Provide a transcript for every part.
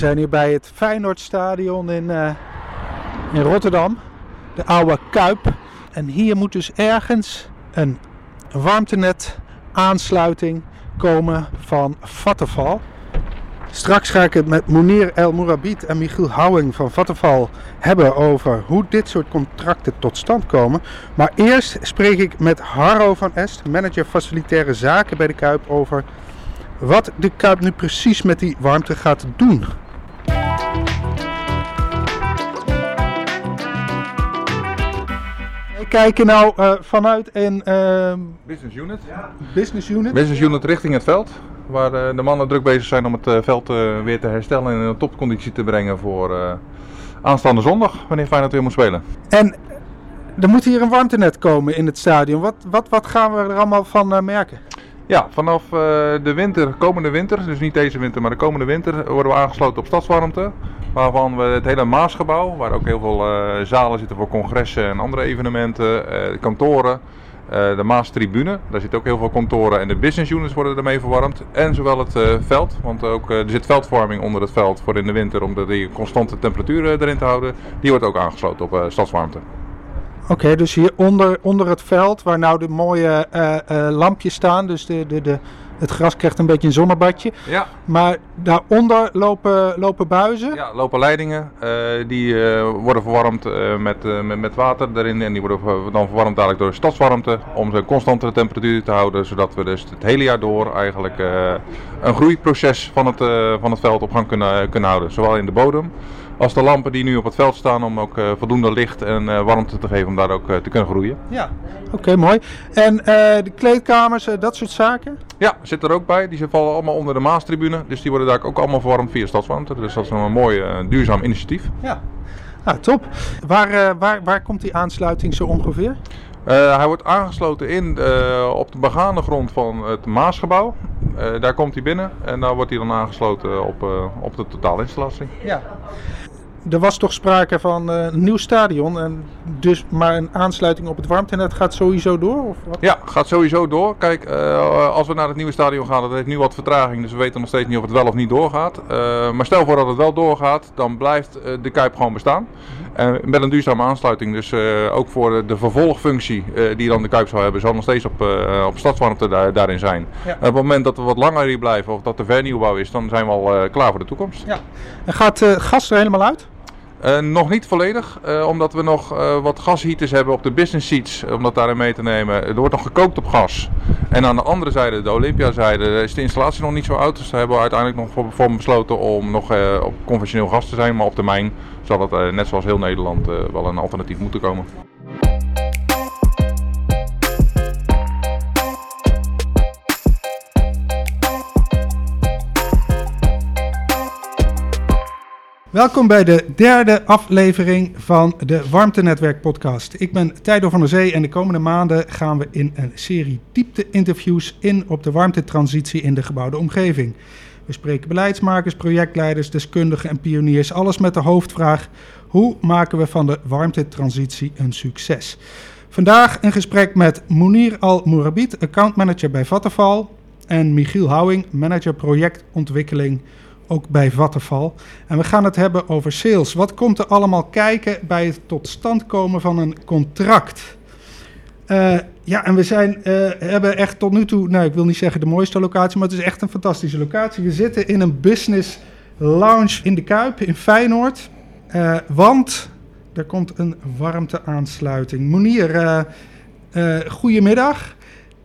zijn hier bij het Feyenoordstadion in, uh, in Rotterdam, de oude Kuip. En hier moet dus ergens een warmtenet aansluiting komen van Vattenfall. Straks ga ik het met Mounir El Mourabit en Michiel Houwing van Vattenfall hebben over hoe dit soort contracten tot stand komen. Maar eerst spreek ik met Harro van Est, manager facilitaire zaken bij de Kuip, over wat de Kuip nu precies met die warmte gaat doen. Kijken nou uh, vanuit een uh, business unit. business unit. Business unit richting het veld. Waar uh, de mannen druk bezig zijn om het uh, veld weer te herstellen en in een topconditie te brengen voor aanstaande zondag, wanneer Feyenoord weer moet spelen. En er moet hier een warmtenet komen in het stadion. Wat, wat, wat gaan we er allemaal van merken? Ja, vanaf uh, de winter, komende winter, dus niet deze winter, maar de komende winter, worden we aangesloten op stadswarmte. Waarvan we het hele Maasgebouw, waar ook heel veel uh, zalen zitten voor congressen en andere evenementen, uh, kantoren, de Maastribune, daar zitten ook heel veel kantoren en de business units worden ermee verwarmd. En zowel het veld, want ook, er zit veldvorming onder het veld voor in de winter om de, die constante temperatuur erin te houden. Die wordt ook aangesloten op stadswarmte. Oké, dus hier onder, onder het veld, waar nou de mooie uh, uh, lampjes staan, dus de, de, de, het gras krijgt een beetje een zonnebadje. Ja. Maar daaronder lopen, lopen buizen? Ja, lopen leidingen. Uh, die worden verwarmd met, met, met water erin en die worden dan verwarmd dadelijk door stadswarmte om ze constante temperatuur te houden, zodat we dus het hele jaar door eigenlijk een groeiproces van het, van het veld op gang kunnen, kunnen houden. Zowel in de bodem als de lampen die nu op het veld staan om ook uh, voldoende licht en uh, warmte te geven om daar ook uh, te kunnen groeien. Ja, oké okay, mooi. En de kleedkamers, dat soort zaken? Ja, zit er ook bij. Die vallen allemaal onder de Maastribune. Dus die worden daar ook allemaal verwarmd via stadswarmte. Dus dat is een mooi duurzaam initiatief. Ja, ah, top. Waar, waar, waar komt die aansluiting zo ongeveer? Uh, hij wordt aangesloten in, uh, op de begane grond van het Maasgebouw. Uh, daar komt hij binnen en daar wordt hij dan aangesloten op, op de totaalinstallatie. Ja er was toch sprake van uh, een nieuw stadion. En dus, maar een aansluiting op het warmtenet gaat sowieso door? Of wat? Ja, gaat sowieso door. Kijk, uh, als we naar het nieuwe stadion gaan, dat heeft nu wat vertraging. Dus we weten nog steeds niet of het wel of niet doorgaat. Uh, maar stel voor dat het wel doorgaat, dan blijft de Kuip gewoon bestaan. Met een duurzame aansluiting. Dus ook voor de vervolgfunctie die dan de Kuip zou hebben, zal nog steeds op, op stadswarmte daar, daarin zijn. Ja. op het moment dat we wat langer hier blijven of dat er vernieuwbouw is, dan zijn we al klaar voor de toekomst. Ja. En gaat gas er helemaal uit? Uh, nog niet volledig, uh, omdat we nog uh, wat gasheaters hebben op de business seats, om dat daarin mee te nemen. Er wordt nog gekookt op gas. En aan de andere zijde, de Olympia-zijde, is de installatie nog niet zo oud. Dus daar hebben we uiteindelijk nog voor, voor besloten om nog op conventioneel gas te zijn. Maar op termijn zal het, net zoals heel Nederland, wel een alternatief moeten komen. Welkom bij de derde aflevering van de Warmtenetwerk podcast. Ik ben Tijdo van der Zee en de komende maanden gaan we in een serie diepte-interviews in op de warmtetransitie in de gebouwde omgeving. We spreken beleidsmakers, projectleiders, deskundigen en pioniers, alles met de hoofdvraag: hoe maken we van de warmtetransitie een succes? Vandaag een gesprek met Mounir Al-Mourabit, accountmanager bij Vattenfall, en Michiel Houwing, manager projectontwikkeling ook bij Vattenval. En we gaan het hebben over sales. Wat komt er allemaal kijken bij het tot stand komen van een contract? Uh, ja, en we zijn, uh, hebben echt tot nu toe, nou ik wil niet zeggen de mooiste locatie, maar het is echt een fantastische locatie. We zitten in een business lounge in de Kuip in Feyenoord. Uh, want er komt een warmteaansluiting. Monier, goedemiddag.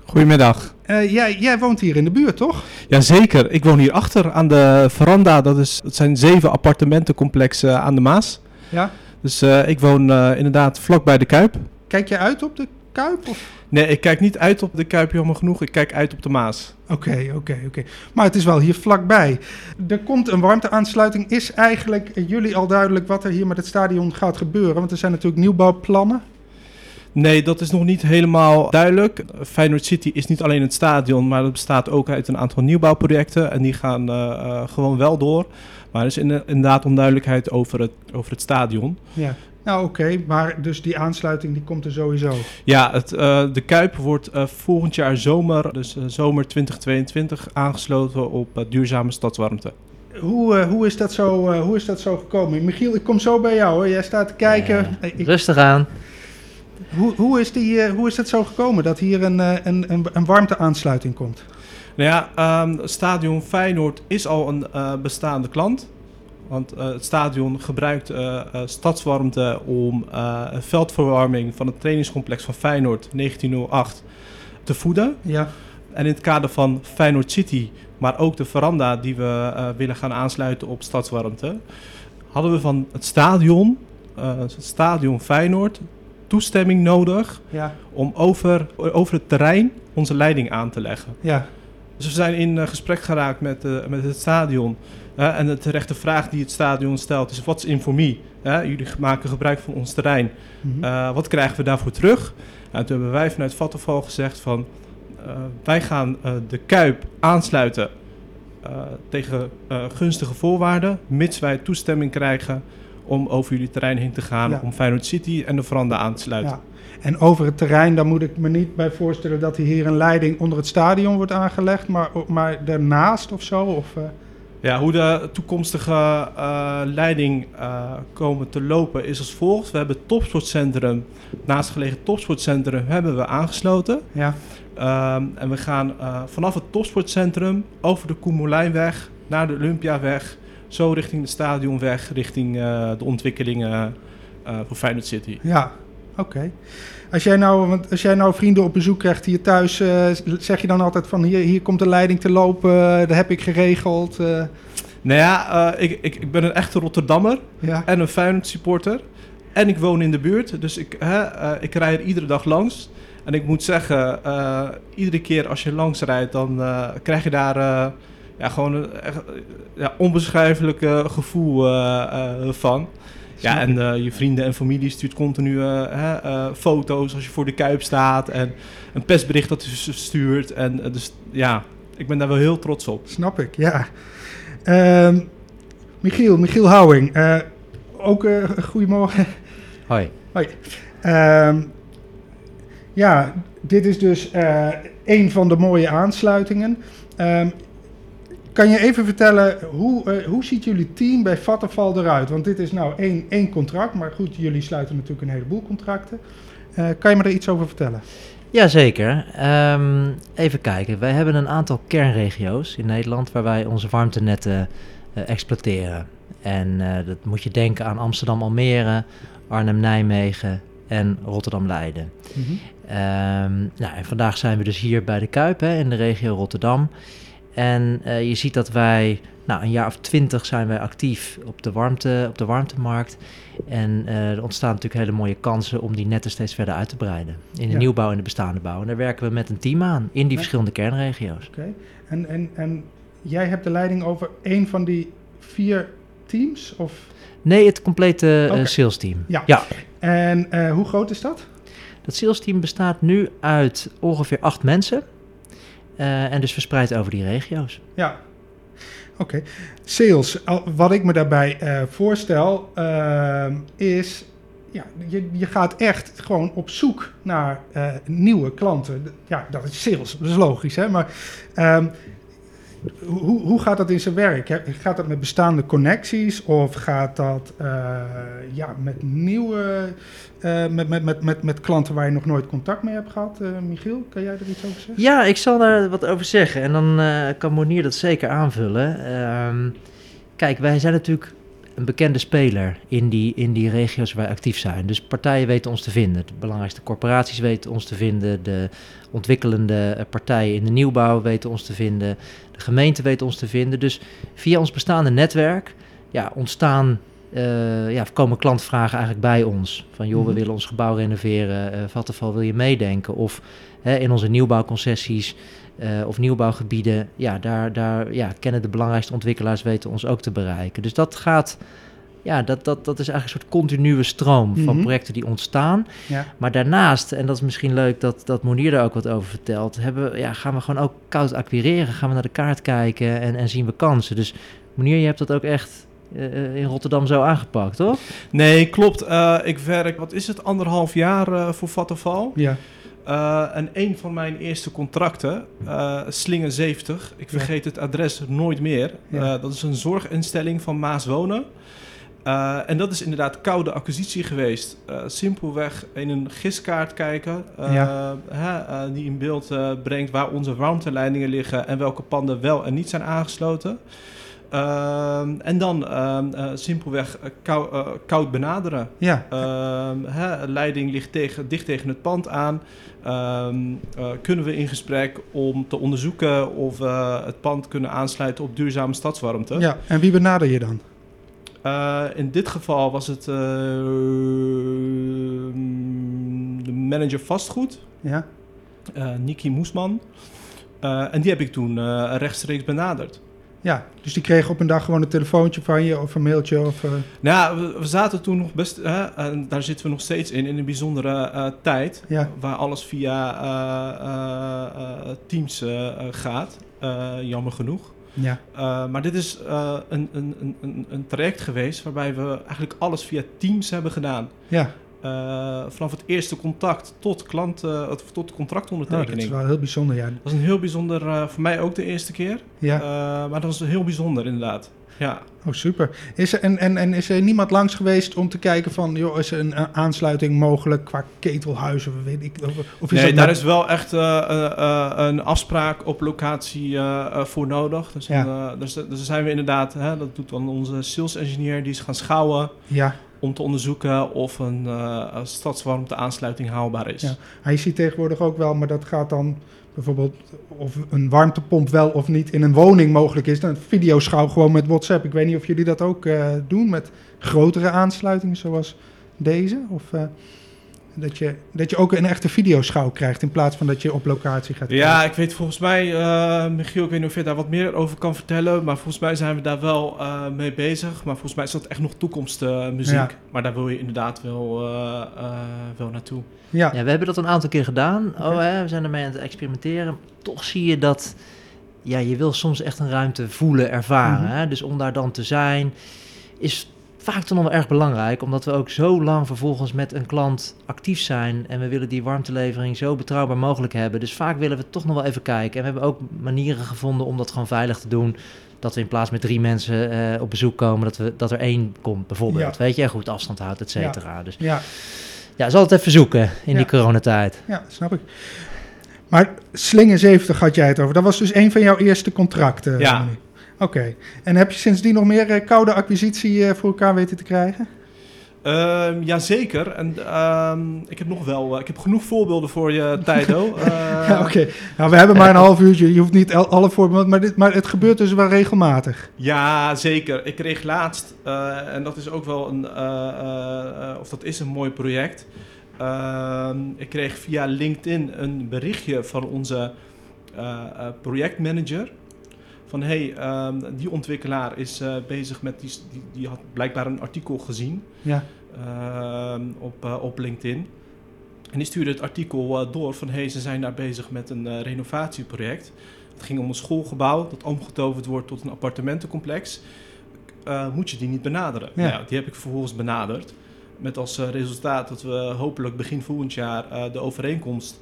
Goedemiddag. Uh, jij, jij, woont hier in de buurt, toch? Jazeker. Ik woon hier achter aan de veranda. Dat, is, dat zijn zeven appartementencomplexen aan de Maas. Ja. Dus uh, ik woon uh, inderdaad vlakbij de Kuip. Kijk je uit op de Kuip? Of? Nee, ik kijk niet uit op de Kuip, jammer genoeg. Ik kijk uit op de Maas. Oké, oké, oké. Maar het is wel hier vlakbij. Er komt een warmteaansluiting. Is eigenlijk jullie al duidelijk wat er hier met het stadion gaat gebeuren? Want er zijn natuurlijk nieuwbouwplannen. Nee, dat is nog niet helemaal duidelijk. Feyenoord City is niet alleen het stadion, maar het bestaat ook uit een aantal nieuwbouwprojecten. En die gaan uh, uh, gewoon wel door. Maar er is inderdaad onduidelijkheid over het, over het stadion. Ja. Nou oké, maar dus die aansluiting die komt er sowieso. Ja, het, uh, de Kuip wordt volgend jaar zomer, dus zomer 2022, aangesloten op duurzame stadswarmte. hoe, uh, hoe, is dat zo, uh, hoe is dat zo gekomen? Michiel, ik kom zo bij jou hoor. Jij staat te kijken. Rustig aan. Hoe, hoe, is die, uh, hoe is dat zo gekomen dat hier een, een, een, een warmteaansluiting komt? Nou ja, um, Stadion Feyenoord is al een bestaande klant. Want het stadion gebruikt stadswarmte om veldverwarming van het trainingscomplex van Feyenoord 1908 te voeden. Ja. En in het kader van Feyenoord City, maar ook de veranda die we willen gaan aansluiten op stadswarmte, hadden we van het stadion, het stadion Feyenoord, toestemming nodig ja. om over, over het terrein onze leiding aan te leggen. Ja. Dus we zijn in uh, gesprek geraakt met, met het stadion. en de terechte vraag die het stadion stelt is: wat is informie? jullie maken gebruik van ons terrein. Mm -hmm. wat krijgen we daarvoor terug? Nou, toen hebben wij vanuit Vattenval gezegd van wij gaan de Kuip aansluiten tegen gunstige voorwaarden, mits wij toestemming krijgen om over jullie terrein heen te gaan, ja. om Feyenoord City en de veranda aan te sluiten. Ja. En over het terrein, dan moet ik me niet bij voorstellen dat hier een leiding onder het stadion wordt aangelegd, maar, maar daarnaast of zo? Of, ja, hoe de toekomstige uh, leiding uh, komen te lopen is als volgt. We hebben het topsportcentrum, naastgelegen topsportcentrum, hebben we aangesloten. Ja. Um, en we gaan vanaf het topsportcentrum over de Koemelijnweg naar de Olympiaweg, zo richting de Stadionweg, richting de ontwikkelingen voor Feyenoord City. Ja, oké. Okay. Als jij, nou, want als jij nou vrienden op bezoek krijgt hier thuis, uh, zeg je dan altijd van hier, hier komt de leiding te lopen, dat heb ik geregeld? Nou ja, ik, ik, ik ben een echte Rotterdammer ja. en een Feyenoord supporter. En ik woon in de buurt, dus ik, ik rij er iedere dag langs. En ik moet zeggen, iedere keer als je langs rijdt, dan krijg je daar ja, gewoon een echt, ja, onbeschrijfelijk gevoel van. Ja, en uh, je vrienden en familie stuurt continu uh, uh, foto's als je voor de kuip staat. En een persbericht dat je stuurt. En dus ja, ik ben daar wel heel trots op. Snap ik, ja. Um, Michiel, Michiel Houwing. ook goedemorgen. Hoi. Hoi. Um, ja, dit is dus een van de mooie aansluitingen. Um, kan je even vertellen, hoe, uh, hoe ziet jullie team bij Vattenfall eruit? Want dit is nou één, één contract, maar goed, jullie sluiten natuurlijk een heleboel contracten. Uh, kan je me er iets over vertellen? Jazeker. Um, even kijken, wij hebben een aantal kernregio's in Nederland waar wij onze warmtenetten uh, exploiteren. En dat moet je denken aan Amsterdam, Almere, Arnhem, Nijmegen en Rotterdam-Leiden. Mm-hmm. Um, nou, en vandaag zijn we dus hier bij de Kuip hè, in de regio Rotterdam. En uh, je ziet dat wij, nou een jaar of twintig zijn wij actief op de, warmte, op de warmtemarkt. En uh, er ontstaan natuurlijk hele mooie kansen om die netten steeds verder uit te breiden. In de ja. nieuwbouw en de bestaande bouw. En daar werken we met een team aan in die ja. verschillende kernregio's. Oké, okay. en, en, en jij hebt de leiding over één van die vier teams? Of? Nee, het complete okay. uh, sales team. Ja. ja. En hoe groot is dat? Dat sales team bestaat nu uit ongeveer acht mensen. Uh, en dus verspreid over die regio's. Ja, oké. Sales, wat ik me daarbij uh, voorstel, uh, is ja, je, je gaat echt gewoon op zoek naar nieuwe klanten. Ja, dat is sales, dat is logisch, hè? Maar um, hoe, hoe gaat dat in zijn werk? Gaat dat met bestaande connecties of gaat dat uh, ja, met nieuwe, uh, met, met, met, met, met klanten waar je nog nooit contact mee hebt gehad? Uh, Michiel, kan jij er iets over zeggen? Ja, ik zal daar wat over zeggen en dan kan Monier dat zeker aanvullen. Ehm, kijk, wij zijn natuurlijk een bekende speler in die, in die regio's waar wij actief zijn. Dus partijen weten ons te vinden. De belangrijkste corporaties weten ons te vinden. De ontwikkelende partijen in de nieuwbouw weten ons te vinden. De gemeente weet ons te vinden. Dus via ons bestaande netwerk ja, ontstaan, uh, ja, komen klantvragen eigenlijk bij ons. Van joh, we willen ons gebouw renoveren. Uh, Vattenfall, wil je meedenken? Of hè, in onze nieuwbouwconcessies uh, of nieuwbouwgebieden, ja, daar, daar ja, kennen de belangrijkste ontwikkelaars weten ons ook te bereiken. Dus dat gaat, ja, dat, dat, dat is eigenlijk een soort continue stroom van projecten die ontstaan. Ja. Maar daarnaast, en dat is misschien leuk dat, dat Monier daar ook wat over vertelt, hebben, ja, gaan we gewoon ook koud acquireren, gaan we naar de kaart kijken en, en zien we kansen. Dus Monier, je hebt dat ook echt uh, in Rotterdam zo aangepakt, toch? Nee, klopt. Uh, ik werk, wat is het, anderhalf jaar uh, voor Vattenval. Ja. Eh, en een van mijn eerste contracten, eh, Slingen 70, ik Ja. vergeet het adres nooit meer. Ja. Eh, dat is een zorginstelling van Maas Wonen. En dat is inderdaad koude acquisitie geweest. Simpelweg in een giskaart kijken, Ja. hè, die in beeld brengt waar onze warmteleidingen liggen en welke panden wel en niet zijn aangesloten. Ehm, en dan ehm, eh, simpelweg eh, kou- eh, koud benaderen. Ja, Ehm, hè, leiding ligt tegen, dicht tegen het pand aan. Kunnen we in gesprek om te onderzoeken of we het pand kunnen aansluiten op duurzame stadswarmte? ja. En wie benader je dan? In dit geval was het de manager vastgoed, Ja, Niki Moesman. En die heb ik toen rechtstreeks benaderd. Ja. Dus die kreeg op een dag gewoon een telefoontje van je of een mailtje of... eh, Nou, ja, we, we zaten toen nog best, hè, en daar zitten we nog steeds in, in een bijzondere eh, tijd. ja, Waar alles via eh, Teams gaat. Jammer genoeg. ja, maar dit is een, een, een- een, een traject geweest waarbij we eigenlijk alles via Teams hebben gedaan. ja. Eh, vanaf het eerste contact tot, klant, eh, tot Oh, dat contractondertekening. is wel heel bijzonder, ja. dat was een heel bijzonder, eh, voor mij ook de eerste keer. Ja, maar dat was heel bijzonder inderdaad. Ja. oh super. Is er, en, en, en is er niemand langs geweest om te kijken van, joh, is er een aansluiting mogelijk qua ketelhuizen, weet ik, of, of is nee, daar is wel echt een afspraak op locatie voor nodig. Dus, Ja. dus, dus zijn we inderdaad, hè, dat doet dan onze sales engineer, die is gaan schouwen Ja, om te onderzoeken of een, eh een stadswarmte aansluiting haalbaar is. Ja. Je ziet tegenwoordig ook wel, maar dat gaat dan bijvoorbeeld of een warmtepomp wel of niet in een woning mogelijk is. Dan videoschouw gewoon met WhatsApp. Ik weet niet of jullie dat ook eh, doen met grotere aansluitingen zoals deze. Of eh, dat, je, dat je ook een echte videoschouw krijgt in plaats van dat je op locatie gaat Ja, kijken. ik weet volgens mij, eh, Michiel, ik weet niet of je daar wat meer over kan vertellen, maar volgens mij zijn we daar wel eh, mee bezig. Maar volgens mij is dat echt nog toekomstmuziek. Ja. Maar daar wil je inderdaad wel, eh, eh, wel naartoe. Ja, Ja, we hebben dat een aantal keer gedaan. Oh, hè, we zijn ermee aan het experimenteren. Toch zie je dat ja, je wil soms echt een ruimte voelen, ervaren. Mhm. hè? Dus om daar dan te zijn, is vaak toch nog wel erg belangrijk. Omdat we ook zo lang vervolgens met een klant actief zijn. En we willen die warmtelevering zo betrouwbaar mogelijk hebben. Dus vaak willen we toch nog wel even kijken. En we hebben ook manieren gevonden om dat gewoon veilig te doen. Dat we in plaats met drie mensen eh, op bezoek komen, dat, we, dat er één komt bijvoorbeeld. Ja. Weet je, en goed afstand houdt, et cetera. Dus ja, ja, zal het even zoeken in Ja. die coronatijd. ja, snap ik. Maar Slingen 70 had jij het over. Dat was dus een van jouw eerste contracten. Ja. Oké. En heb je sindsdien nog meer eh, koude acquisitie eh, voor elkaar weten te krijgen? Ehm jazeker. En ehm, ik heb nog wel, eh, ik heb genoeg voorbeelden voor je, Tijdo. Eh, Ja, Oké, nou, we hebben maar een half uurtje. Je hoeft niet al- alle voorbeelden, maar, dit, maar het gebeurt dus wel regelmatig. Ja, zeker. Ik kreeg laatst, en dat is ook wel een, of dat is een mooi project. Ehm, ik kreeg via LinkedIn een berichtje van onze projectmanager. Van hey, ehm, die ontwikkelaar is eh, bezig met, die, die, die had blijkbaar een artikel gezien Ja, ehm, op, eh, op LinkedIn. En die stuurde het artikel eh, door van hey, ze zijn daar bezig met een renovatieproject. Het ging om een schoolgebouw dat omgetoverd wordt tot een appartementencomplex. Moet je die niet benaderen? Ja. Nou ja, die heb ik vervolgens benaderd. Met als resultaat dat we hopelijk begin volgend jaar de overeenkomst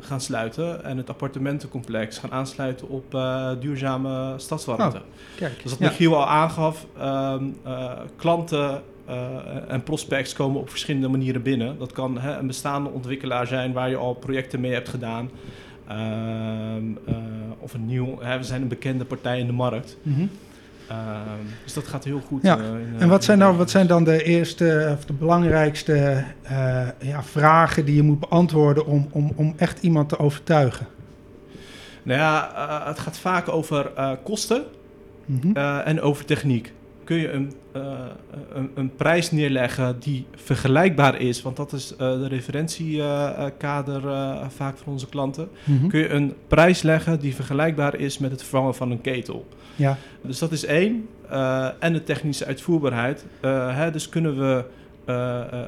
gaan sluiten. En het appartementencomplex gaan aansluiten op eh, duurzame stadswarmte. kijk. Dus wat Ja. Michiel al aangaf, ehm, eh, klanten eh, en prospects komen op verschillende manieren binnen. Dat kan hè, een bestaande ontwikkelaar zijn waar je al projecten mee hebt gedaan. Ehm, eh, of een nieuw, hè, we zijn een bekende partij in de markt. Mhm. Dus dat gaat heel goed. Ja. eh, in, eh, En wat zijn, nou, wat zijn dan de eerste of de belangrijkste eh, ja, vragen die je moet beantwoorden om, om, om echt iemand te overtuigen? Nou ja, eh, het gaat vaak over eh, kosten. Mhm. Eh, en over techniek. Kun je een, eh, een, een prijs neerleggen die vergelijkbaar is, want dat is eh, de referentiekader eh, vaak van onze klanten. Mhm. Kun je een prijs leggen die vergelijkbaar is met het vervangen van een ketel. Ja, Dus dat is één. En de technische uitvoerbaarheid. Hè, dus kunnen we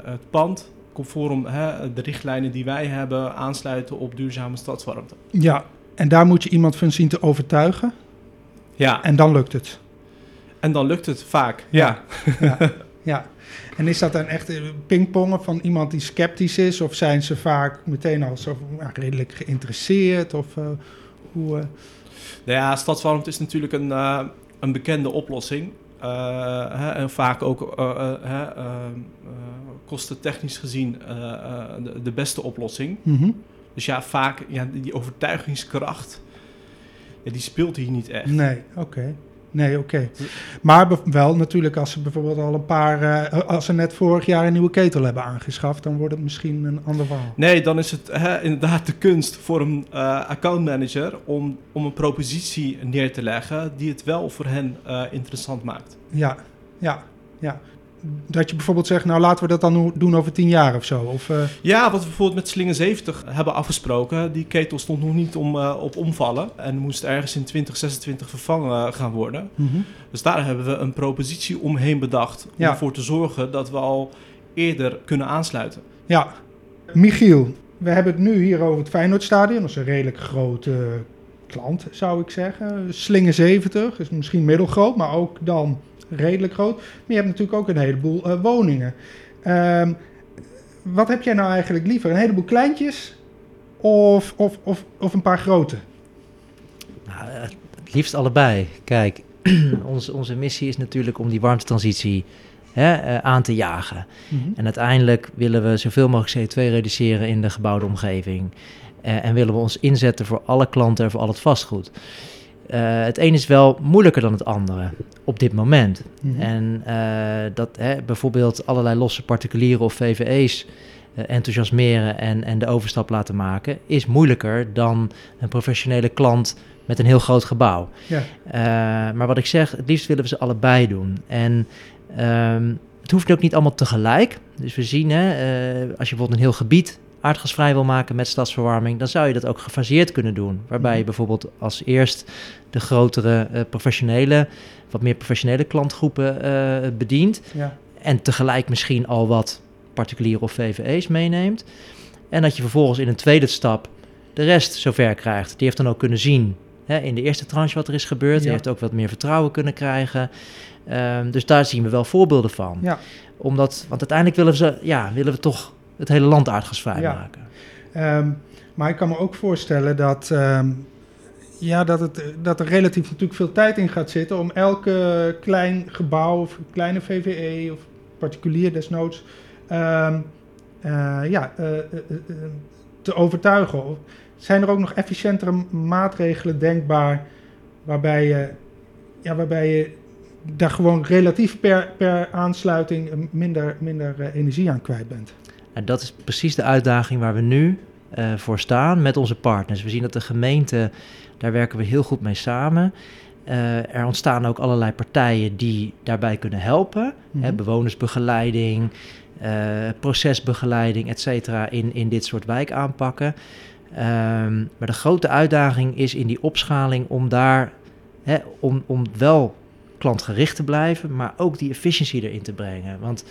het pand conform hè, de richtlijnen die wij hebben aansluiten op duurzame stadswarmte. ja, en daar moet je iemand van zien te overtuigen Ja, en dan lukt het. En dan lukt het vaak. Ja. Ja, ja. En is dat dan echt eh, pingpongen van iemand die sceptisch is? Of zijn ze vaak meteen al zo redelijk geïnteresseerd? Of uh, hoe... Uh... Nou ja, stadswarmte is natuurlijk een, uh, een bekende oplossing. Hè, en vaak ook kostentechnisch gezien de, de, beste oplossing. Mm -hmm. Dus ja, vaak ja, die overtuigingskracht, ja, die speelt hier niet echt. Nee, oké. Okay. Nee, oké. Okay. Maar wel natuurlijk als ze bijvoorbeeld al een paar... Uh, als ze net vorig jaar een nieuwe ketel hebben aangeschaft... dan wordt het misschien een ander verhaal. Nee, dan is het hè, inderdaad de kunst voor een uh, accountmanager... Om, om een propositie neer te leggen... die het wel voor hen uh, interessant maakt. Ja, ja, ja dat je bijvoorbeeld zegt, nou laten we dat dan doen over tien jaar of zo? Of, uh... Ja, wat we bijvoorbeeld met Slinger 70 hebben afgesproken. Die ketel stond nog niet om, uh, op omvallen en moest ergens in 2026 vervangen gaan worden. Mm -hmm. Dus daar hebben we een propositie omheen bedacht om ja. ervoor te zorgen dat we al eerder kunnen aansluiten. Ja, Michiel, we hebben het nu hier over het Feyenoordstadion. Dat is een redelijk grote klant, zou ik zeggen. Slinger 70 is misschien middelgroot, maar ook dan redelijk groot. Maar je hebt natuurlijk ook een heleboel uh, woningen. Um, wat heb jij nou eigenlijk liever? Een heleboel kleintjes of, of, of, of een paar grote? Nou, het liefst allebei. Kijk, onze, onze missie is natuurlijk om die warmtetransitie hè, uh, aan te jagen. Mm -hmm. En uiteindelijk willen we zoveel mogelijk CO2 reduceren in de gebouwde omgeving. Uh, en willen we ons inzetten voor alle klanten en voor al het vastgoed. Uh, het een is wel moeilijker dan het andere op dit moment. Mhm. Mm -hmm. En uh, dat hè, bijvoorbeeld allerlei losse particulieren of VVE's uh, enthousiasmeren en, en de overstap laten maken, is moeilijker dan een professionele klant met een heel groot gebouw. Ja. maar wat ik zeg, het liefst willen we ze allebei doen. En um, het hoeft ook niet allemaal tegelijk. Dus we zien, hè, als je bijvoorbeeld een heel gebied aardgasvrij wil maken met stadsverwarming, dan zou je dat ook gefaseerd kunnen doen. Waarbij je bijvoorbeeld als eerst de grotere uh, professionele, wat meer professionele klantgroepen uh, bedient. Ja. En tegelijk misschien al wat particuliere of VVE's meeneemt. En dat je vervolgens in een tweede stap de rest zover krijgt. Die heeft dan ook kunnen zien hè, in de eerste tranche wat er is gebeurd. Ja. Die heeft ook wat meer vertrouwen kunnen krijgen. Um, dus daar zien we wel voorbeelden van. Ja. Omdat, want uiteindelijk willen we, ze, ja, willen we toch het hele land aardgasvrij Ja. maken. Um, maar ik kan me ook voorstellen dat, um, ja, dat, het, dat er relatief natuurlijk veel tijd in gaat zitten om elke klein gebouw of kleine VVE of particulier desnoods um, uh, ja, uh, uh, te overtuigen. Zijn er ook nog efficiëntere maatregelen denkbaar waarbij je, ja, waarbij je daar gewoon relatief per, per aansluiting minder, minder energie aan kwijt bent? En dat is precies de uitdaging waar we nu uh, voor staan met onze partners. We zien dat de gemeente, daar werken we heel goed mee samen. Uh, er ontstaan ook allerlei partijen die daarbij kunnen helpen. Mhm. Hè, bewonersbegeleiding, uh, procesbegeleiding, et cetera, in, in dit soort wijkaanpakken. Um, maar de grote uitdaging is in die opschaling om daar, hè, om, om wel klantgericht te blijven, maar ook die efficiëntie erin te brengen. Want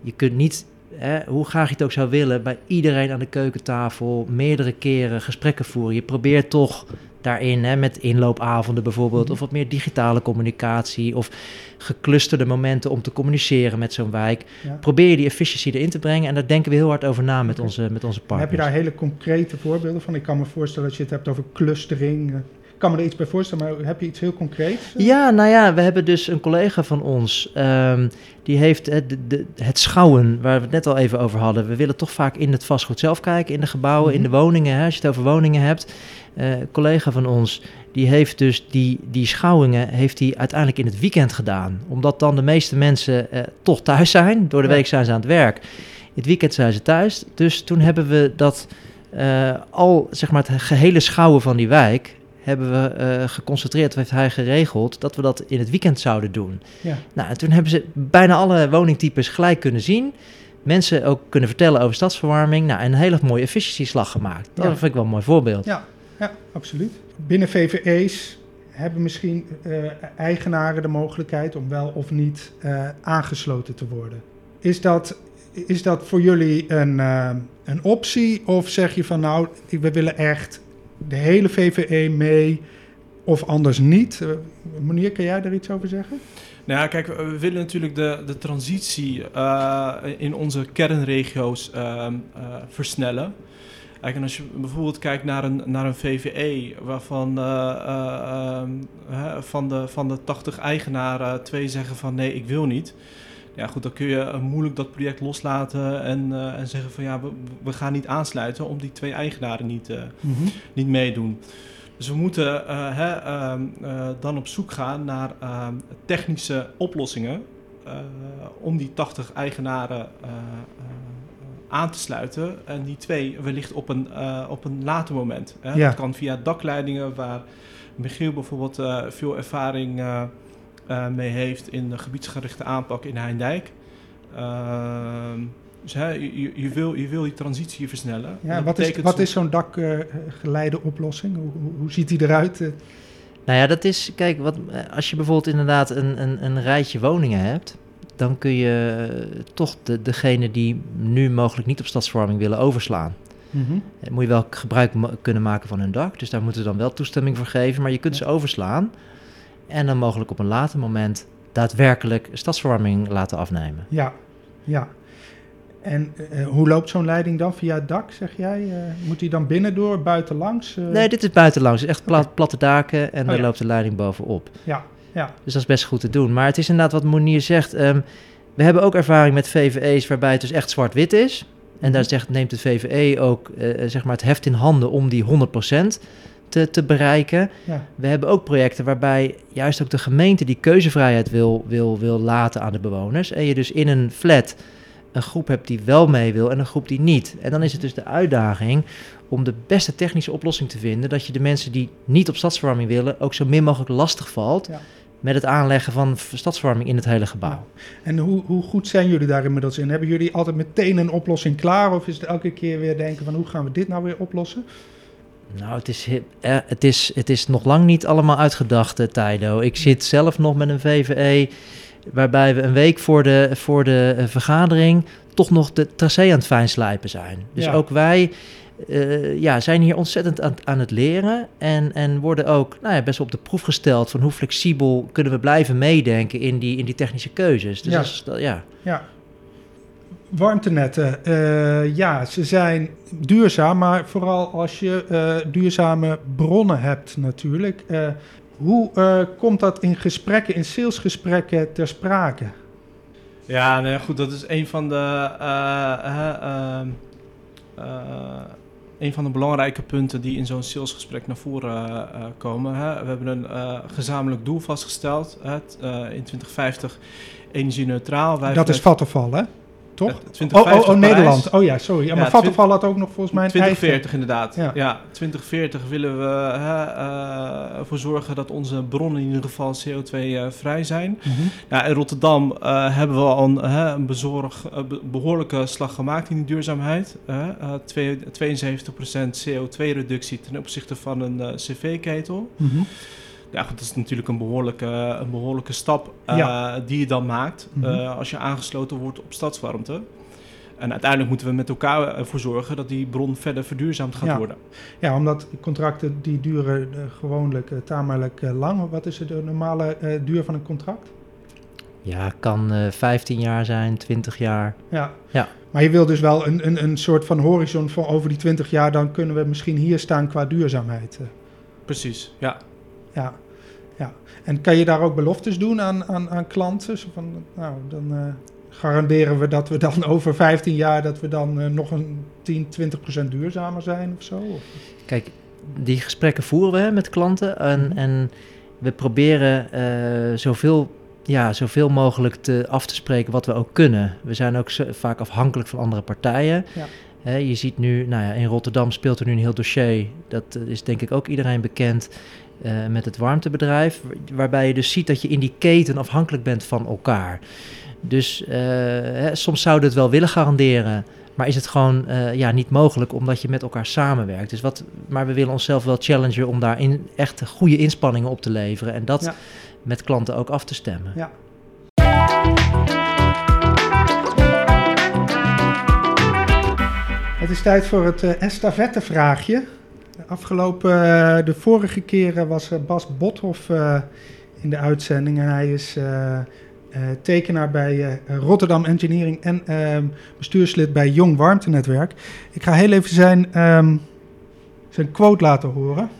je kunt niet Hè, hoe graag je het ook zou willen, bij iedereen aan de keukentafel meerdere keren gesprekken voeren. Je probeert toch daarin, hè, met inloopavonden bijvoorbeeld, mm-hmm. of wat meer digitale communicatie, of geclusterde momenten om te communiceren met zo'n wijk. Ja. Probeer je die efficiëntie erin te brengen en daar denken we heel hard over na met, onze, met onze partners. Heb je daar hele concrete voorbeelden van? Ik kan me voorstellen dat je het hebt over clustering. Kan me er iets bij voorstellen, maar heb je iets heel concreets? Ja, nou ja, we hebben dus een collega van ons, um, die heeft het, de, het schouwen, waar we het net al even over hadden. We willen toch vaak in het vastgoed zelf kijken, in de gebouwen, Mhm. in de woningen, hè, als je het over woningen hebt. Uh, een collega van ons, die heeft dus die, die schouwingen heeft hij uiteindelijk in het weekend gedaan. Omdat dan de meeste mensen uh, toch thuis zijn. Door de Ja. week zijn ze aan het werk. In het weekend zijn ze thuis. Dus toen hebben we dat uh, al, zeg maar, het gehele schouwen van die wijk hebben we uh, geconcentreerd, heeft hij geregeld, dat we dat in het weekend zouden doen. Ja. Nou, en toen hebben ze bijna alle woningtypes gelijk kunnen zien. Mensen ook kunnen vertellen over stadsverwarming. Nou, en een hele mooie efficiëntieslag gemaakt. Dat Ja. vind ik wel een mooi voorbeeld. Ja, ja absoluut. Binnen VVE's hebben misschien uh, eigenaren de mogelijkheid om wel of niet uh, aangesloten te worden. Is dat, is dat voor jullie een, uh, een optie? Of zeg je van nou, we willen echt de hele VVE mee of anders niet? Uh, Monier, kan jij daar iets over zeggen? Nou kijk, we willen natuurlijk de, de transitie uh, in onze kernregio's uh, uh, versnellen. En als je bijvoorbeeld kijkt naar een, naar een VVE, waarvan ehm, van, de, van de 80 eigenaren twee zeggen van nee, ik wil niet. Ja, goed, dan kun je moeilijk dat project loslaten en, en zeggen van ja, we, we, gaan niet aansluiten om die twee eigenaren niet, mm -hmm. niet meedoen. Dus we moeten uh, hè, uh, dan op zoek gaan naar ehm, technische oplossingen om die 80 eigenaren aan te sluiten. En die twee wellicht op een, op een later moment. Hè. Ja. Dat kan via dakleidingen, waar Michiel bijvoorbeeld veel ervaring mee heeft in de gebiedsgerichte aanpak in Heindijk. Ehm, dus hè, je, je, wil, je wil die transitie versnellen. Ja, wat is, wat is zo'n dakgeleide uh, oplossing? Hoe, hoe, hoe, ziet die eruit? Nou ja, dat is, kijk, wat, als je bijvoorbeeld inderdaad een, een, een rijtje woningen hebt, dan kun je toch de, degene die nu mogelijk niet op stadsverwarming willen overslaan. Mm -hmm. Moet je wel gebruik kunnen maken van hun dak, dus daar moeten we dan wel toestemming voor geven, maar je kunt ja. ze overslaan en dan mogelijk op een later moment daadwerkelijk stadsverwarming laten afnemen. Ja, ja. En uh, hoe loopt zo'n leiding dan? Via het dak, zeg jij? Uh, moet die dan binnendoor, buitenlangs? Uh... Nee, dit is buitenlangs. Echt plat, okay. platte daken en oh, daar ja. loopt de leiding bovenop. Ja, ja. Dus dat is best goed te doen. Maar het is inderdaad wat Monier zegt. Um, we hebben ook ervaring met VVE's waarbij het dus echt zwart-wit is. En daar zegt, neemt het VVE ook zeg maar het heft in handen om die 100% te, te bereiken. Ja. We hebben ook projecten waarbij juist ook de gemeente die keuzevrijheid wil, wil, wil laten aan de bewoners. En je dus in een flat een groep hebt die wel mee wil en een groep die niet. En dan is het dus de uitdaging om de beste technische oplossing te vinden, dat je de mensen die niet op stadsverwarming willen ook zo min mogelijk lastig valt. Ja. Met het aanleggen van stadsverwarming in het hele gebouw. En hoe, hoe goed zijn jullie daar inmiddels in? Hebben jullie altijd meteen een oplossing klaar? Of is het elke keer weer denken van hoe gaan we dit nou weer oplossen? Nou, het is, het is, het is nog lang niet allemaal uitgedacht, Tijdo. Ik zit zelf nog met een VVE waarbij we een week voor de, voor de uh, vergadering toch nog de tracé aan het fijnslijpen zijn. Dus ja. ook wij uh, ja, zijn hier ontzettend aan, aan, het leren en, en worden ook nou ja, best op de proef gesteld van hoe flexibel kunnen we blijven meedenken in die, in die technische keuzes. Dus ja. Is, dat, ja. ja. Warmtenetten, uh, ja, ze zijn duurzaam, maar vooral als je duurzame bronnen hebt natuurlijk. Hoe uh, komt dat in gesprekken, in salesgesprekken ter sprake? Ja, ja, goed, dat is een van de, uh, een van de belangrijke punten die in zo'n salesgesprek naar voren komen. Hè. We hebben een gezamenlijk doel vastgesteld, in 2050 energie neutraal. dat is Vattenfall, hè? Toch? 2050 oh, oh, oh Nederland. Oh ja, sorry. Ja, maar ja, Vattenfall had ook nog volgens mij 2040 inderdaad. Ja. ja. 2040 willen we uh, ervoor zorgen dat onze bronnen in ieder geval CO2-vrij uh, zijn. Mm -hmm. ja, in Rotterdam uh, hebben we al een, een bezorg, behoorlijke slag gemaakt in die duurzaamheid. 72% CO2-reductie ten opzichte van een cv-ketel. Mm -hmm. Ja, goed, dat is natuurlijk een behoorlijke, een behoorlijke stap uh, ja. die je dan maakt mm -hmm. uh, als je aangesloten wordt op stadswarmte. En uiteindelijk moeten we met elkaar ervoor zorgen dat die bron verder verduurzaamd gaat ja. worden. Ja, omdat contracten die duren uh, gewoonlijk tamelijk lang. Wat is de normale duur van een contract? Ja, kan 15 jaar zijn, 20 jaar. Ja. ja. Maar je wil dus wel een, een, een soort van horizon van over die 20 jaar, dan kunnen we misschien hier staan qua duurzaamheid. Precies, ja. Ja, ja. En kan je daar ook beloftes doen aan, aan, aan klanten? Zo van, nou, dan uh, garanderen we dat we dan over 15 jaar dat we dan uh, nog een 10, 20 procent duurzamer zijn of zo? Of? Kijk, die gesprekken voeren we met klanten en, mm -hmm. en we proberen uh, zoveel, ja, zoveel mogelijk te, af te spreken wat we ook kunnen. We zijn ook zo, vaak afhankelijk van andere partijen. Ja. He, je ziet nu, nou ja, in Rotterdam speelt er nu een heel dossier. Dat is denk ik ook iedereen bekend. Uh, met het warmtebedrijf, waarbij je dus ziet dat je in die keten afhankelijk bent van elkaar. Dus uh, hè, soms zouden het wel willen garanderen, maar is het gewoon uh, ja, niet mogelijk omdat je met elkaar samenwerkt. Dus wat, maar we willen onszelf wel challengen om daar in echt goede inspanningen op te leveren en dat ja. met klanten ook af te stemmen. Ja. Het is tijd voor het uh, estafettevraagje. Afgelopen, uh, de vorige keren was uh, Bas Bothoff in de uitzending. En hij is eh, eh, tekenaar bij eh, Rotterdam Engineering en ehm, bestuurslid bij Jong Warmtenetwerk. Ik ga heel even zijn, ehm, zijn quote laten horen.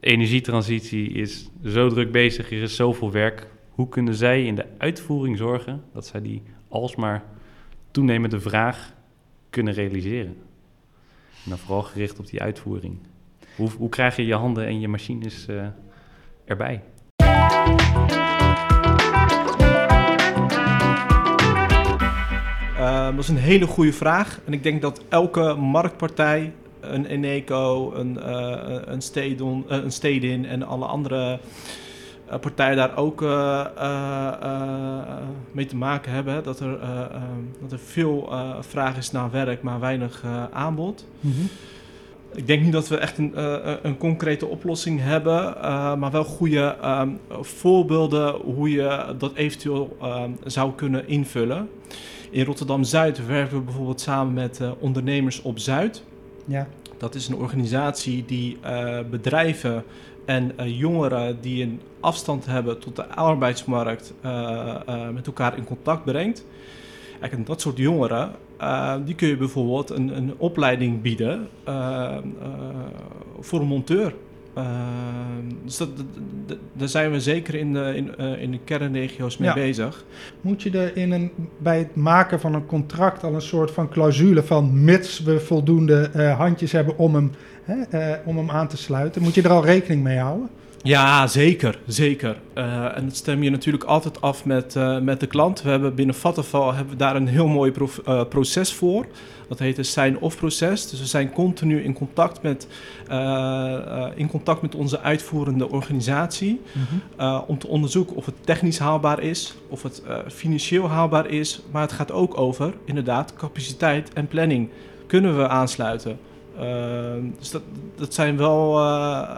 Energietransitie is zo druk bezig, er is zoveel werk. Hoe kunnen zij in de uitvoering zorgen dat zij die alsmaar toenemende vraag kunnen realiseren? En dan vooral gericht op die uitvoering. Hoe, hoe krijg je je handen en je machines eh, erbij? Uh, dat is een hele goede vraag. En ik denk dat elke marktpartij, een Eneco, een, uh, een, Stedon, uh, een Stedin en alle andere partijen daar ook mee te maken hebben. Dat er, dat er veel vraag is naar werk, maar weinig aanbod. Mm -hmm. Ik denk niet dat we echt een, een concrete oplossing hebben, maar wel goede um, voorbeelden hoe je dat eventueel um, zou kunnen invullen. In Rotterdam-Zuid werken we bijvoorbeeld samen met uh, Ondernemers op Zuid. Ja. Dat is een organisatie die bedrijven en jongeren die een afstand hebben tot de arbeidsmarkt met elkaar in contact brengt. En dat soort jongeren, die kun je bijvoorbeeld een, een opleiding bieden voor een monteur. Dus dat, daar zijn we zeker in de, in, in de kernregio's mee Ja. bezig. Moet je er in een, bij het maken van een contract al een soort van clausule van mits we voldoende eh, handjes hebben om hem, hè, eh, om hem aan te sluiten? Moet je er al rekening mee houden? Ja, zeker. zeker. Uh, en dat stem je natuurlijk altijd af met, uh, met de klant. We hebben binnen Vattenfall hebben we daar een heel mooi uh, proces voor. Dat heet het sign-off proces. Dus we zijn continu in contact met, in contact met onze uitvoerende organisatie. -hmm. om te onderzoeken of het technisch haalbaar is, of het financieel haalbaar is. Maar het gaat ook over, inderdaad, capaciteit en planning. Kunnen we aansluiten? Uh, dus dat, dat zijn wel uh,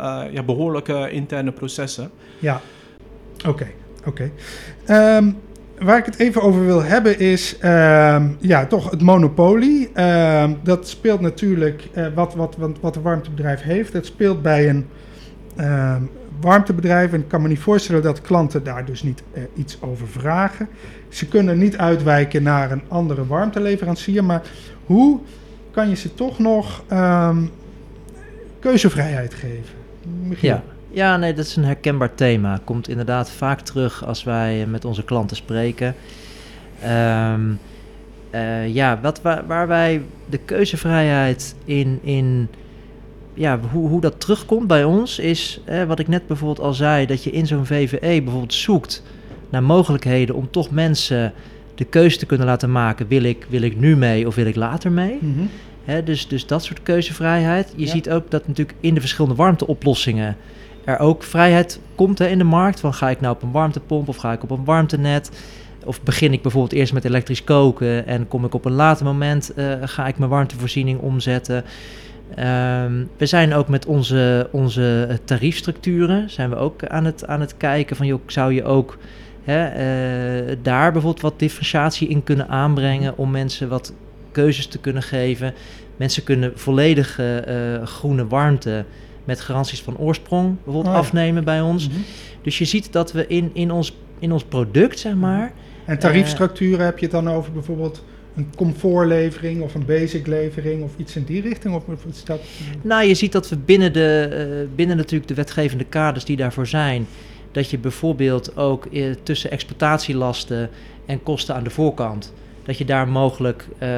uh, ja, behoorlijke interne processen. Ja, oké. Oké. Um, waar ik het even over wil hebben is um, ja, toch het monopolie. Dat speelt natuurlijk wat, wat, wat, wat een warmtebedrijf heeft. Dat speelt bij een warmtebedrijf. En ik kan me niet voorstellen dat klanten daar dus niet iets over vragen. Ze kunnen niet uitwijken naar een andere warmteleverancier. Maar hoe kan je ze toch nog um, keuzevrijheid geven. Ja. ja, nee, dat is een herkenbaar thema. Komt inderdaad vaak terug als wij met onze klanten spreken. Um, uh, ja, wat, waar, waar, wij de keuzevrijheid in, in ja, hoe, hoe dat terugkomt bij ons, is eh, wat ik net bijvoorbeeld al zei, dat je in zo'n VVE bijvoorbeeld zoekt naar mogelijkheden om toch mensen de keuze te kunnen laten maken: wil ik, wil ik nu mee of wil ik later mee? Mm -hmm. He, dus, dus dat soort keuzevrijheid. Je ja. ziet ook dat natuurlijk in de verschillende warmteoplossingen er ook vrijheid komt hè, in de markt. Van ga ik nou op een warmtepomp of ga ik op een warmtenet? Of begin ik bijvoorbeeld eerst met elektrisch koken en kom ik op een later moment, uh, ga ik mijn warmtevoorziening omzetten. Um, we zijn ook met onze, onze tariefstructuren zijn we ook aan het, aan het kijken van joh, zou je ook hè, uh, daar bijvoorbeeld wat differentiatie in kunnen aanbrengen om mensen wat keuzes te kunnen geven. Mensen kunnen volledige uh, groene warmte met garanties van oorsprong bijvoorbeeld Oh ja. afnemen bij ons. Mhm. Dus je ziet dat we in, in, ons, in ons product, zeg maar... En tariefstructuren heb je het dan over bijvoorbeeld een comfortlevering of een basic levering of iets in die richting? Of is dat... Nou, je ziet dat we binnen, de, uh, binnen natuurlijk de wetgevende kaders die daarvoor zijn... dat je bijvoorbeeld ook uh, tussen exploitatielasten en kosten aan de voorkant... dat je daar mogelijk uh,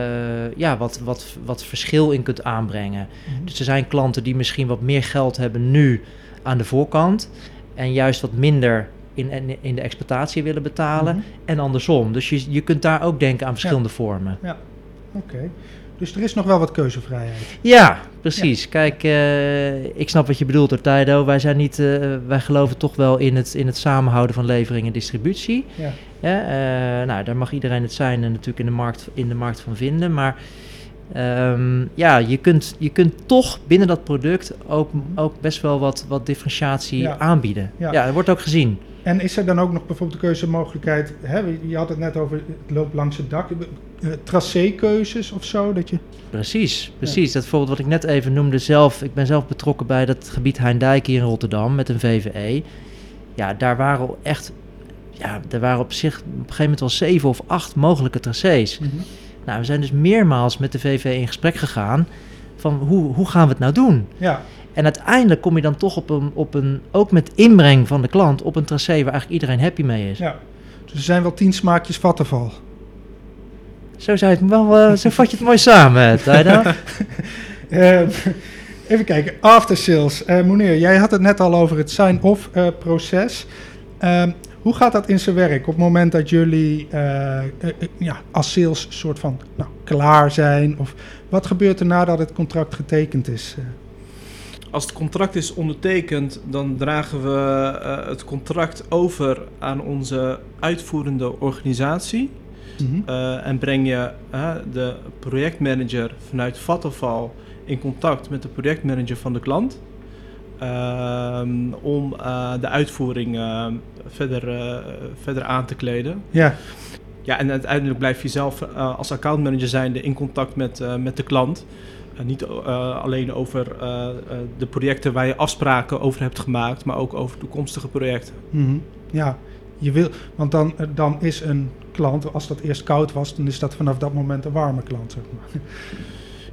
ja, wat, wat, wat verschil in kunt aanbrengen. Mhm. Dus er zijn klanten die misschien wat meer geld hebben nu aan de voorkant... en juist wat minder in, in de exploitatie willen betalen Mhm. en andersom. Dus je, je kunt daar ook denken aan verschillende vormen. Ja, oké. Dus er is nog wel wat keuzevrijheid. Ja, precies. Kijk, eh, ik snap wat je bedoelt, Ortaido. Wij zijn niet, eh, wij geloven toch wel in het, in het samenhouden van levering en distributie. Ja. Ja, eh, nou, daar mag iedereen het zijn en natuurlijk in de markt, in de markt van vinden. Maar ehm, ja, je kunt, je kunt toch binnen dat product ook, ook best wel wat, wat differentiatie Ja. aanbieden. Ja. Ja. dat wordt ook gezien. En is er dan ook nog bijvoorbeeld de keuzemogelijkheid? Hè, je had het net over het loopt langs het dak. Uh, tracékeuzes of zo? Dat je... Precies, precies. Dat voorbeeld wat ik net even noemde zelf. Ik ben zelf betrokken bij dat gebied Heindijk hier in Rotterdam met een VVE. Ja, daar waren echt, ja, er waren op zich op een gegeven moment wel zeven of acht mogelijke tracés. Mhm. Nou, we zijn dus meermaals met de VV in gesprek gegaan van hoe, hoe gaan we het nou doen? Ja, En uiteindelijk kom je dan toch op een, op een, ook met inbreng van de klant, op een tracé waar eigenlijk iedereen happy mee is. ja. Dus er zijn wel tien smaakjes vattenval. Zo, zou je het wel, eh, zo vat je het mooi samen, Tijda. Eh, even kijken, after sales. Eh Moneer, jij had het net al over het sign-off eh, proces. Hoe gaat dat in zijn werk op het moment dat jullie eh, eh, eh, ja, als sales soort van nou, klaar zijn? Of wat gebeurt er nadat het contract getekend is? Als het contract is ondertekend, dan dragen we het contract over aan onze uitvoerende organisatie. mhm. En breng je de projectmanager vanuit Vattenfall in contact met de projectmanager van de klant. Ehm, om eh, de uitvoering eh, verder, eh, verder aan te kleden. Ja, Ja, en uiteindelijk blijf je zelf als accountmanager zijnde in contact met, met de klant. Niet alleen over de projecten waar je afspraken over hebt gemaakt, maar ook over toekomstige projecten. mhm. ja. Je wil, want dan, dan is een klant, als dat eerst koud was, dan is dat vanaf dat moment een warme klant. Zeg maar.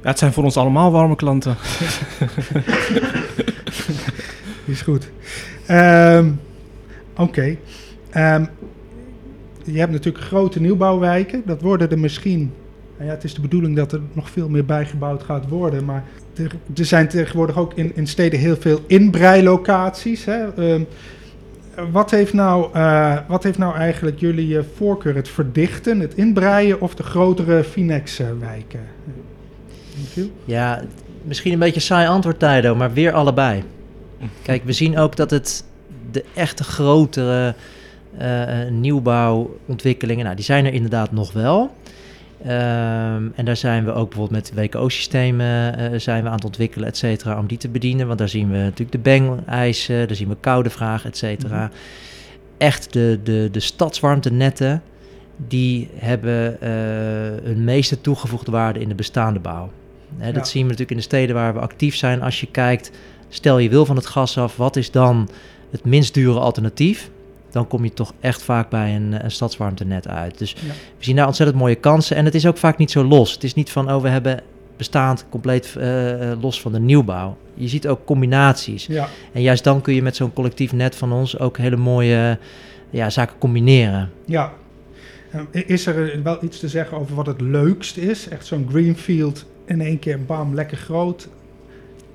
Ja, het zijn voor ons allemaal warme klanten. Is goed. Ehm, Oké. Ehm, je hebt natuurlijk grote nieuwbouwwijken. Dat worden er misschien. Nou ja, het is de bedoeling dat er nog veel meer bijgebouwd gaat worden. Maar er, er zijn tegenwoordig ook in, in steden heel veel inbreilocaties. Hè? Ehm, wat, heeft nou, eh, wat heeft nou eigenlijk jullie eh, voorkeur? Het verdichten, het inbreien of de grotere Finex-wijken? Ja, misschien een beetje saai antwoord, Tijdo, maar weer allebei. Kijk, we zien ook dat het de echte grotere eh, eh, nieuwbouwontwikkelingen, nou, die zijn er inderdaad nog wel. Ehm, en daar zijn we ook bijvoorbeeld met WKO-systemen eh, zijn we aan het ontwikkelen, et cetera, om die te bedienen. Want daar zien we natuurlijk de bang-eisen, daar zien we koude vraag, et cetera. Echt de, de, de stadswarmtenetten, die hebben eh hun meeste toegevoegde waarde in de bestaande bouw. Hè, dat Ja. zien we natuurlijk in de steden waar we actief zijn. Als je kijkt, stel je wil van het gas af, wat is dan het minst dure alternatief? Dan kom je toch echt vaak bij een, eh, een stadswarmtenet uit. Dus Ja. we zien daar ontzettend mooie kansen. En het is ook vaak niet zo los. Het is niet van, oh, we hebben bestaand compleet eh, eh, los van de nieuwbouw. Je ziet ook combinaties. Ja. En juist dan kun je met zo'n collectief net van ons ook hele mooie ja, zaken combineren. Ja. Eh, Is er wel iets te zeggen over wat het leukst is? Echt zo'n greenfield in één keer bam, lekker groot.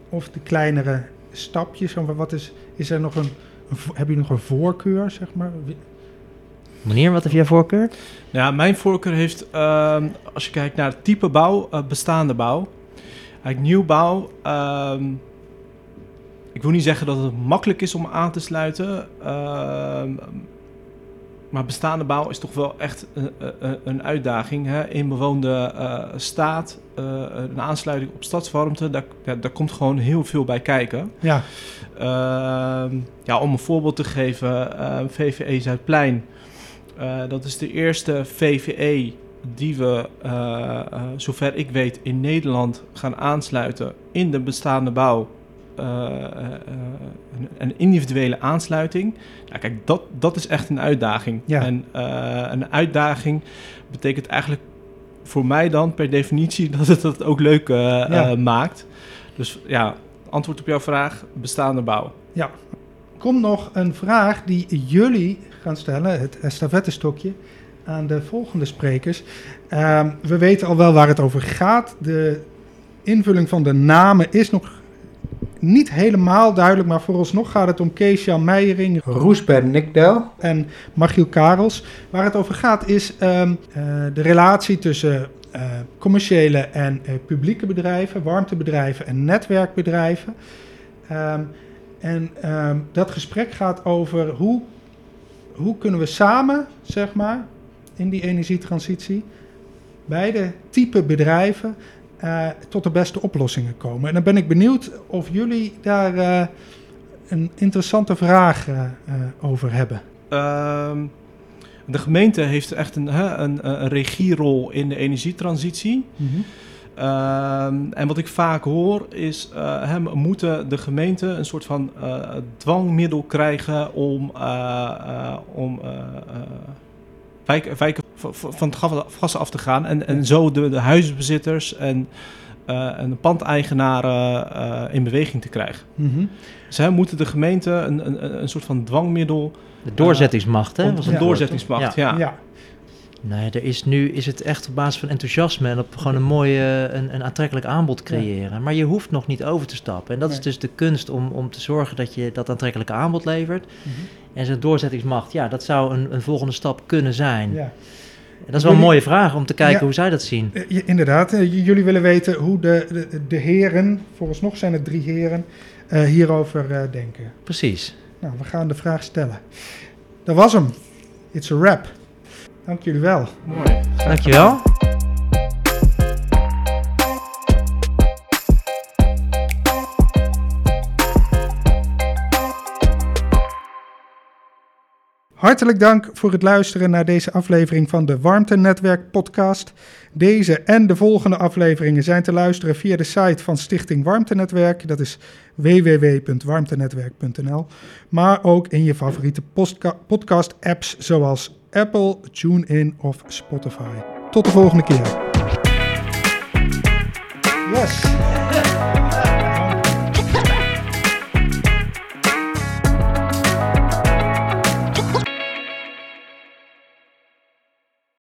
Of de kleinere stapjes? Of Wat is, is er nog een, heb je nog een voorkeur, zeg maar? Meneer, wat heb jij voorkeur? Ja, mijn voorkeur heeft, ehm, als je kijkt naar het type bouw, eh, bestaande bouw. Eigenlijk nieuwbouw. ehm ik wil niet zeggen dat het makkelijk is om aan te sluiten. Maar bestaande bouw is toch wel echt een, een- een uitdaging. Hè? In bewoonde eh, staat, eh, een aansluiting op stadswarmte, daar, ja, daar komt gewoon heel veel bij kijken. Ja, Ehm, ja, om een voorbeeld te geven, eh, VVE Zuidplein. Eh, dat is de eerste VVE die we, eh, eh, zover ik weet, in Nederland gaan aansluiten in de bestaande bouw. Eh, eh, eh, een, een individuele aansluiting. Nou, kijk, dat, dat is echt een uitdaging. Ja. En een uitdaging betekent eigenlijk voor mij dan per definitie dat het het ook leuk Ja. maakt. Dus ja, antwoord op jouw vraag, bestaande bouw. komt nog een vraag die jullie gaan stellen, het estafettestokje, aan de volgende sprekers. Ehm, we weten al wel waar het over gaat. De invulling van de namen is nog niet helemaal duidelijk, maar vooralsnog gaat het om Kees-Jan Meijering, Roesben Nikdel en Machiel Karels. Waar het over gaat is ehm, eh, de relatie tussen eh, commerciële en eh, publieke bedrijven, warmtebedrijven en netwerkbedrijven. Ehm, en ehm, dat gesprek gaat over hoe, hoe kunnen we samen, zeg maar, in die energietransitie, beide type bedrijven eh, tot de beste oplossingen komen. En dan ben ik benieuwd of jullie daar eh, een interessante vraag eh, over hebben. Ehm, de gemeente heeft echt een, hè, een, een regierol in de energietransitie. Ehm, en wat ik vaak hoor is, hè, moeten de gemeenten een soort van dwangmiddel krijgen om, om eh, wijken, wijken van het gas- af te gaan. En, en zo de, de huisbezitters en, eh, en de pandeigenaren eh, in beweging te krijgen. Mhm. Zij moeten de gemeente een, een, een soort van dwangmiddel, De doorzettingsmacht, hè? om- was een doorzettingsmacht. Ja. Ja. Nee, er is nu is het echt op basis van enthousiasme en op gewoon een mooi, eh, een, een aantrekkelijk aanbod creëren. Maar je hoeft nog niet over te stappen. En dat is dus de kunst om, om te zorgen dat je dat aantrekkelijke aanbod levert. Mhm. En zijn doorzettingsmacht, ja, dat zou een, een volgende stap kunnen zijn. ja. En dat is wel een mooie vraag om te kijken Ja. hoe zij dat zien. Eh, inderdaad, Eh, jullie willen weten hoe de, de, de heren, vooralsnog zijn het drie heren, eh, hierover denken. Precies. Nou, we gaan de vraag stellen. Dat was hem. It's a wrap. Dank jullie wel. Mooi. Dankjewel. Hartelijk dank voor het luisteren naar deze aflevering van de Warmtenetwerk podcast. Deze en de volgende afleveringen zijn te luisteren via de site van Stichting Warmtenetwerk. Dat is www.warmtenetwerk.nl. Maar ook in je favoriete postka- podcast apps zoals Apple, TuneIn of Spotify. Tot de volgende keer. Yes.